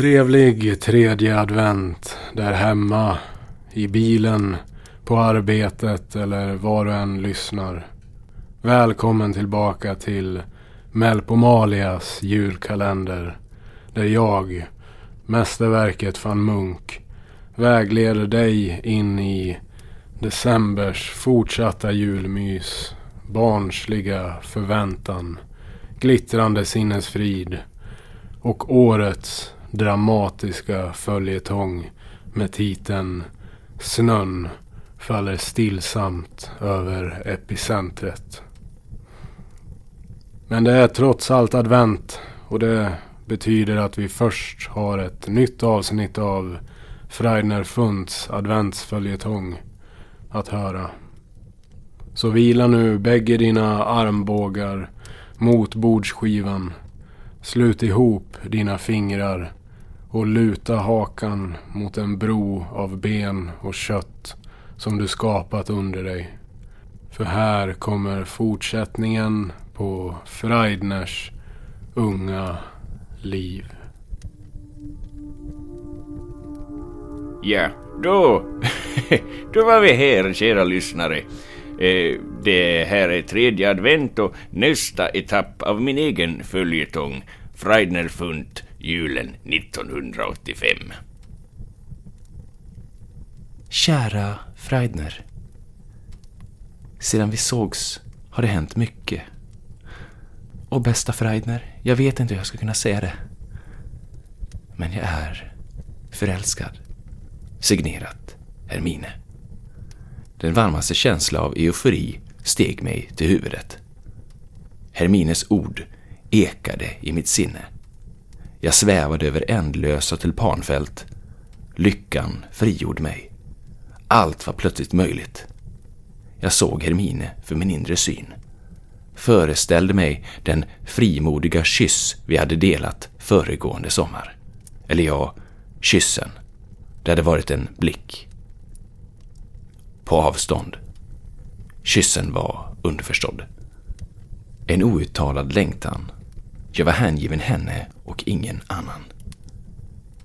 Trevlig tredje advent där hemma, i bilen, på arbetet eller var du än lyssnar. Välkommen tillbaka till Melpomalias julkalender där jag, mästerverket van Munk, vägleder dig in i decembers fortsatta julmys, barnsliga förväntan, glittrande sinnesfrid och årets dramatiska följetong med titeln Snön faller stillsamt över epicentret. Men det är trots allt advent och det betyder att vi först har ett nytt avsnitt av Freidner Funds adventsföljetong att höra. Så vila nu bägge dina armbågar mot bordsskivan. Slut ihop dina fingrar och luta hakan mot en bro av ben och kött som du skapat under dig. För här kommer fortsättningen på Freidners unga liv. Ja, då, då var vi här, kära lyssnare. Eh, det här är tredje advent och nästa etapp av min egen följetong, Freidnerfunt julen 1985. Kära Freidner. Sedan vi sågs har det hänt mycket. Och bästa Freidner, jag vet inte hur jag ska kunna säga det. Men jag är förälskad. Signerat Hermine. Den varmaste känsla av eufori steg mig till huvudet. Hermines ord ekade i mitt sinne. Jag svävade över ändlösa tulpanfält. Lyckan frigjorde mig. Allt var plötsligt möjligt. Jag såg Hermine för min inre syn. Föreställde mig den frimodiga kyss vi hade delat föregående sommar. Eller ja, kyssen. Det hade varit en blick. På avstånd. Kyssen var underförstådd. En outtalad längtan. Jag var hängiven henne och ingen annan.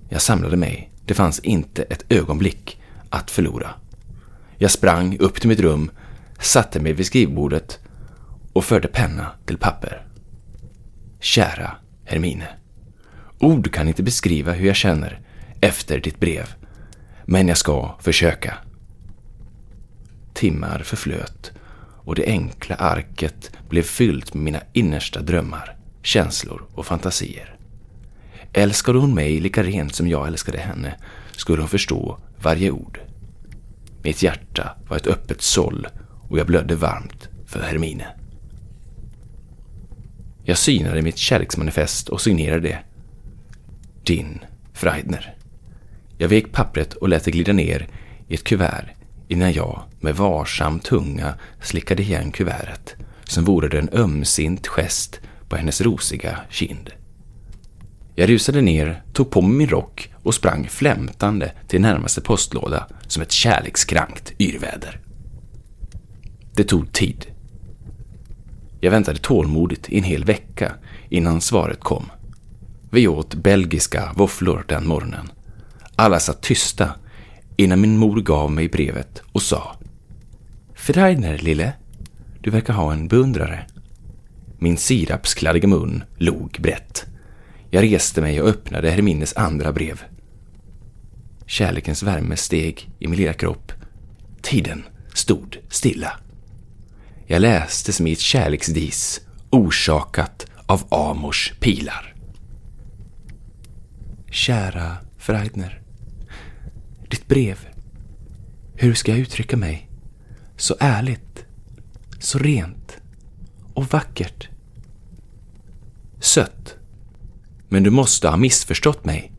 Jag samlade mig. Det fanns inte ett ögonblick att förlora. Jag sprang upp till mitt rum, satte mig vid skrivbordet och förde penna till papper. Kära Hermine. Ord kan inte beskriva hur jag känner efter ditt brev, men jag ska försöka. Timmar förflöt och det enkla arket blev fyllt med mina innersta drömmar, känslor och fantasier. Älskade hon mig lika rent som jag älskade henne skulle hon förstå varje ord. Mitt hjärta var ett öppet såll och jag blödde varmt för Hermine. Jag synade mitt kärleksmanifest och signerade det. Din Freidner. Jag vek pappret och lät det glida ner i ett kuvert innan jag med varsam tunga slickade igen kuvertet som vore det en ömsint gest på hennes rosiga kind. Jag rusade ner, tog på mig min rock och sprang flämtande till närmaste postlåda som ett kärlekskrankt yrväder. Det tog tid. Jag väntade tålmodigt i en hel vecka innan svaret kom. Vi åt belgiska våfflor den morgonen. Alla satt tysta innan min mor gav mig brevet och sa ”Freiner lille. Du verkar ha en beundrare. Min sirapskladdiga mun log brett. Jag reste mig och öppnade Hermines andra brev. Kärlekens värme steg i min lilla kropp. Tiden stod stilla. Jag läste som i ett kärleksdis orsakat av Amors pilar. Kära Freidner. Ditt brev. Hur ska jag uttrycka mig? Så ärligt. Så rent. Och vackert. Sött. Men du måste ha missförstått mig.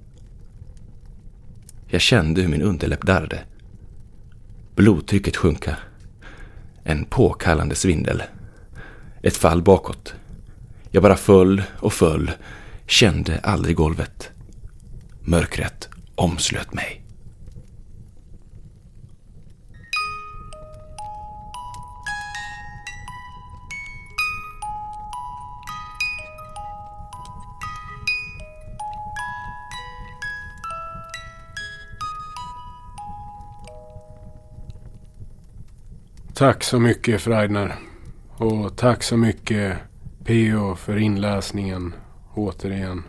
Jag kände hur min underläpp darrade. Blodtrycket sjunka. En påkallande svindel. Ett fall bakåt. Jag bara föll och föll, kände aldrig golvet. Mörkret omslöt mig. Tack så mycket Freidner. Och tack så mycket PO för inläsningen återigen.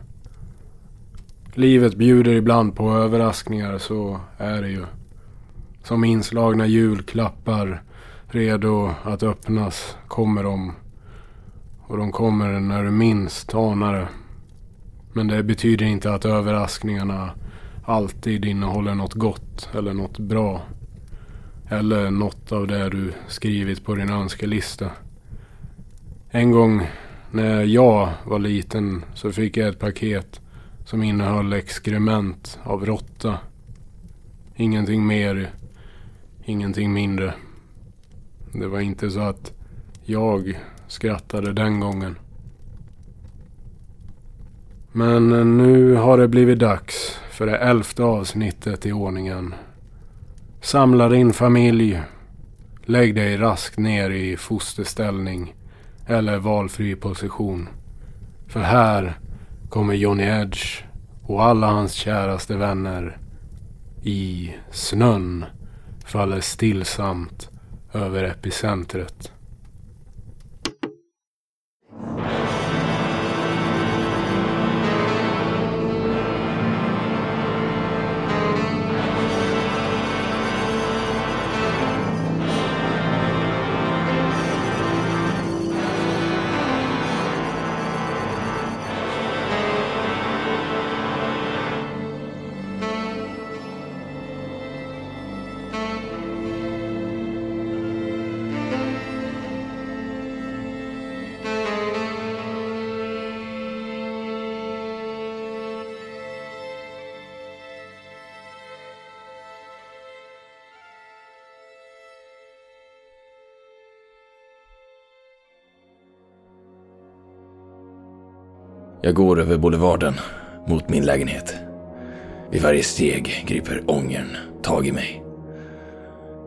Livet bjuder ibland på överraskningar, så är det ju. Som inslagna julklappar redo att öppnas kommer de. Och de kommer när du minst anar det. Men det betyder inte att överraskningarna alltid innehåller något gott eller något bra. Eller något av det du skrivit på din önskelista. En gång när jag var liten så fick jag ett paket som innehöll exkrement av råtta. Ingenting mer, ingenting mindre. Det var inte så att jag skrattade den gången. Men nu har det blivit dags för det elfte avsnittet i ordningen. Samla din familj. Lägg dig raskt ner i fosterställning eller valfri position. För här kommer Johnny Edge och alla hans käraste vänner i snön faller stillsamt över epicentret. Jag går över boulevarden mot min lägenhet. Vid varje steg griper ångern tag i mig.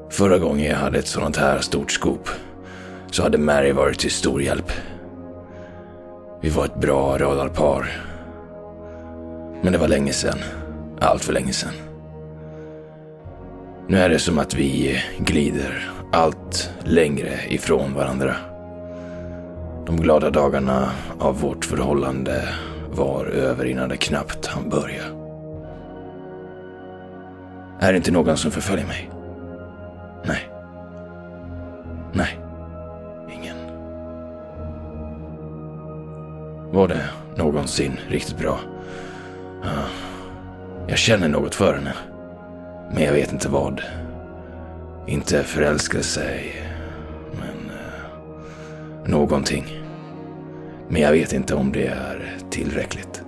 Förra gången jag hade ett sånt här stort skop så hade Mary varit till stor hjälp. Vi var ett bra radarpar. Men det var länge sedan. Allt för länge sedan. Nu är det som att vi glider allt längre ifrån varandra. De glada dagarna av vårt förhållande var över innan det knappt hann börja. Är det inte någon som förföljer mig? Nej. Nej. Ingen. Var det någonsin riktigt bra? Jag känner något för henne. Men jag vet inte vad. Inte förälskelse, någonting. Men jag vet inte om det är tillräckligt.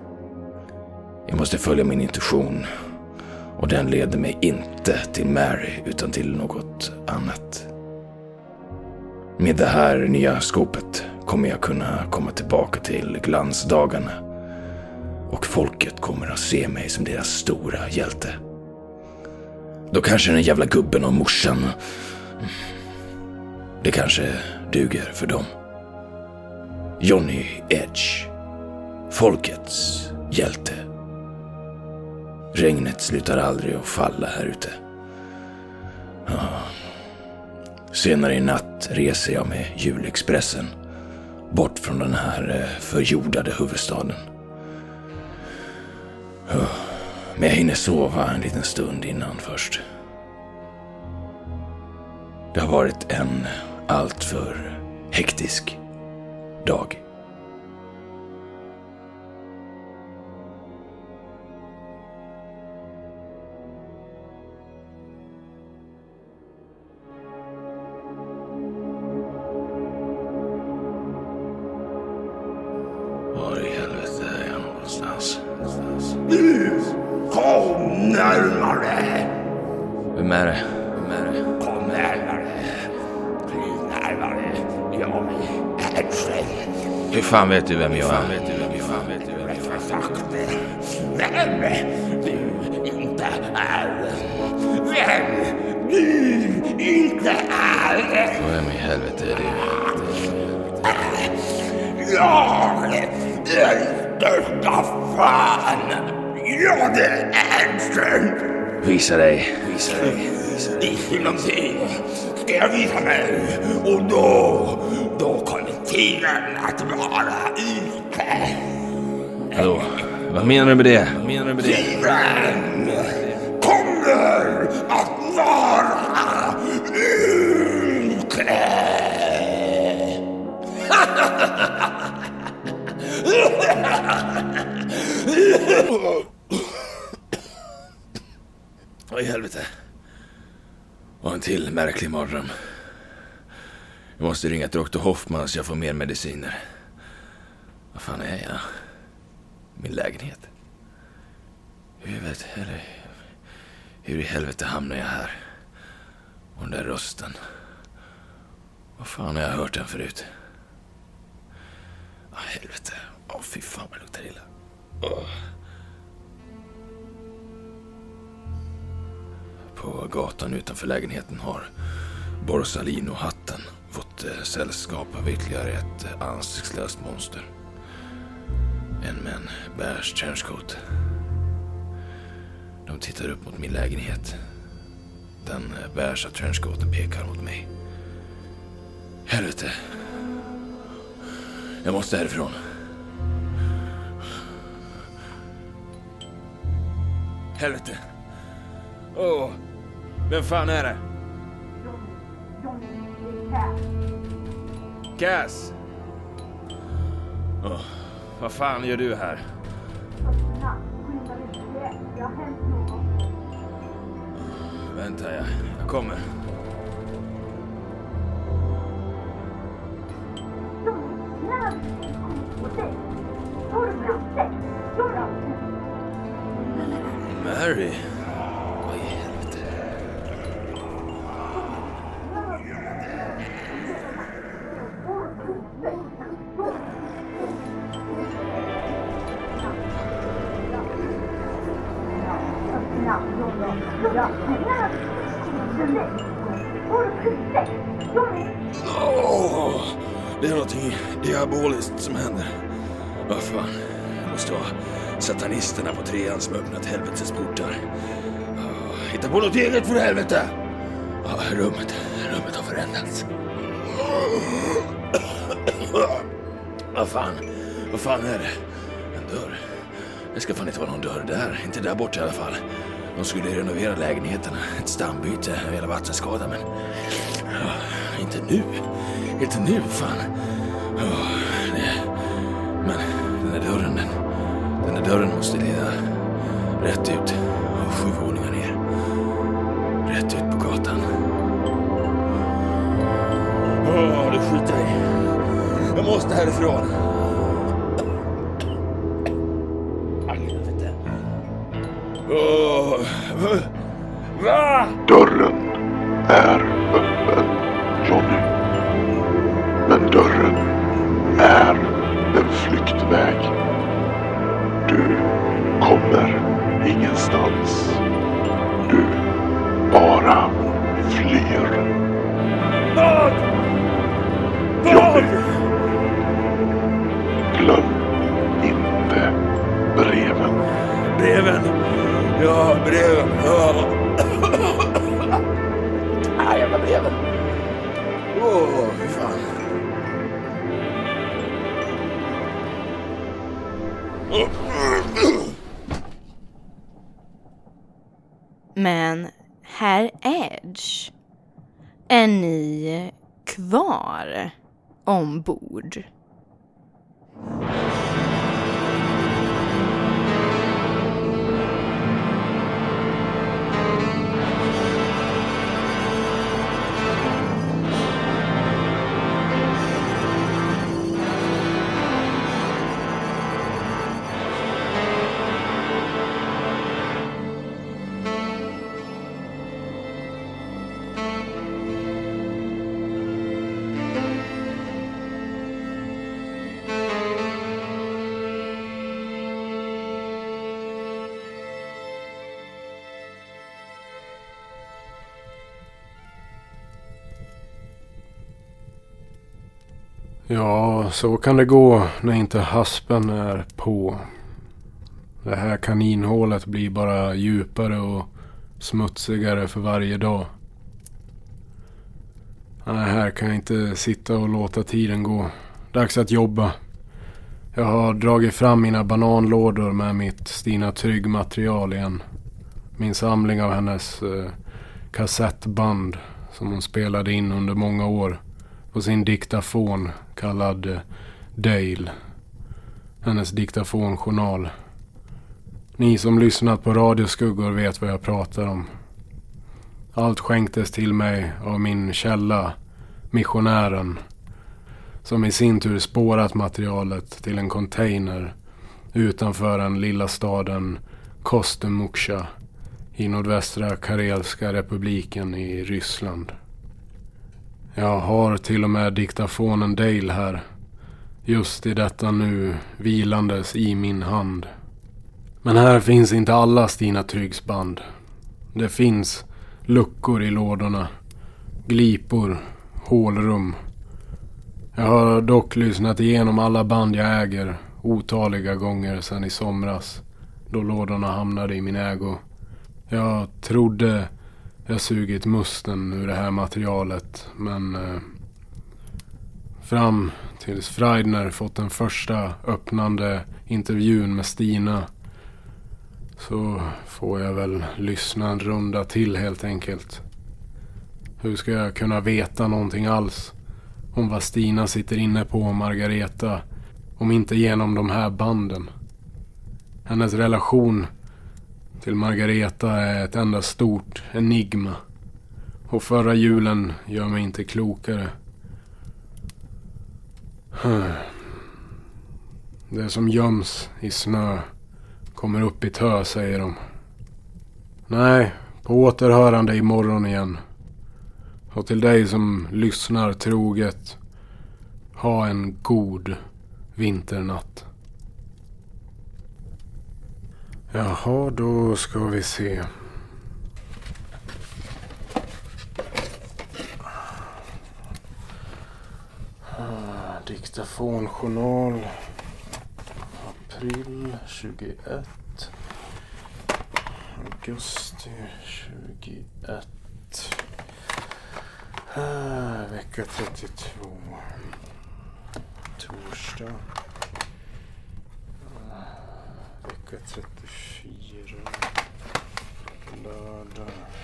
Jag måste följa min intuition och den leder mig inte till Mary utan till något annat. Med det här nya skopet kommer jag kunna komma tillbaka till glansdagarna och folket kommer att se mig som deras stora hjälte. Då kanske den jävla gubben och morsan, det kanske duger för dem. Johnny Edge. Folkets hjälte. Regnet slutar aldrig att falla här ute. Senare i natt reser jag med julexpressen bort från den här eh, förjordade huvudstaden. Men jag hinner sova en liten stund innan först. Det har varit en alltför hektisk dag. Hur fan vet du vem jag är? Vem du inte är. Vem du inte är. Vem i helvete är du? Jag är största fan. Jag är Edström. Visa dig. Visa dig. Visa dig. Inom tid ska jag visa mig. Och då, då kommer tiden att vara ute. Hallå? Vad menar du med det? Vad menar du med det? Tiden kommer att vara ute. Vad i helvete? Och en till märklig mardröm. Jag måste ringa till doktor Hoffman så jag får mer mediciner. Vad fan är jag? Min lägenhet? Huvudet, eller... Hur i helvete hamnar jag här? Och den där rösten. Vad fan har jag hört den förut? Ah, helvete. Åh, fy fan vad det luktar illa. Oh. På gatan utanför lägenheten har Borsalino hatt fått sällskap av ytterligare ett ansiktslöst monster. En med en beige trenchcoat. De tittar upp mot min lägenhet. Den beigea trenchcoaten pekar mot mig. Helvete. Jag måste härifrån. Helvete. Åh, vem fan är det? Cass! Oh, vad fan gör du här? Vänta, jag, jag kommer. Mary? Nazisterna på trean som öppnat helvetets portar. Ah, hitta på något eget för helvete! Ja, rummet, rummet har förändrats. Vad fan, vad fan är det? En dörr? Det ska fan inte vara någon dörr där, inte där borta i alla fall. De skulle renovera lägenheterna, ett stambyte En hela vattenskadan men... Ah, inte nu. Inte nu, fan. Den måste leda rätt ut och sju våningar ner. Rätt ut på gatan. Åh, det skiter jag i. Jag måste härifrån. Oh. va? Dörren är ah, jävla breven. Åh, fy fan. Men herr Edge, är ni kvar ombord? Ja, så kan det gå när inte haspen är på. Det här kaninhålet blir bara djupare och smutsigare för varje dag. Nej, här kan jag inte sitta och låta tiden gå. Dags att jobba. Jag har dragit fram mina bananlådor med mitt Stina Trygg-material igen. Min samling av hennes eh, kassettband som hon spelade in under många år på sin diktafon kallad eh, Dale. Hennes diktafonjournal. Ni som lyssnat på Radioskuggor vet vad jag pratar om. Allt skänktes till mig av min källa, missionären. Som i sin tur spårat materialet till en container utanför den lilla staden Kostemuksja i nordvästra Karelska republiken i Ryssland. Jag har till och med diktafonen Dale här. Just i detta nu vilandes i min hand. Men här finns inte alla Stina Tryggs band. Det finns luckor i lådorna. Glipor. Hålrum. Jag har dock lyssnat igenom alla band jag äger otaliga gånger sedan i somras. Då lådorna hamnade i min ägo. Jag trodde jag sugit musten ur det här materialet men eh, fram tills Freidner fått den första öppnande intervjun med Stina så får jag väl lyssna en runda till helt enkelt. Hur ska jag kunna veta någonting alls om vad Stina sitter inne på och Margareta om inte genom de här banden? Hennes relation till Margareta är ett enda stort enigma. Och förra julen gör mig inte klokare. Det som göms i snö kommer upp i tö, säger de. Nej, på återhörande imorgon igen. Och till dig som lyssnar troget. Ha en god vinternatt. Jaha, då ska vi se. Ah, diktafonjournal. April 21. Augusti 21. Ah, vecka 32. Torsdag. Ah, vecka 32. Ugh.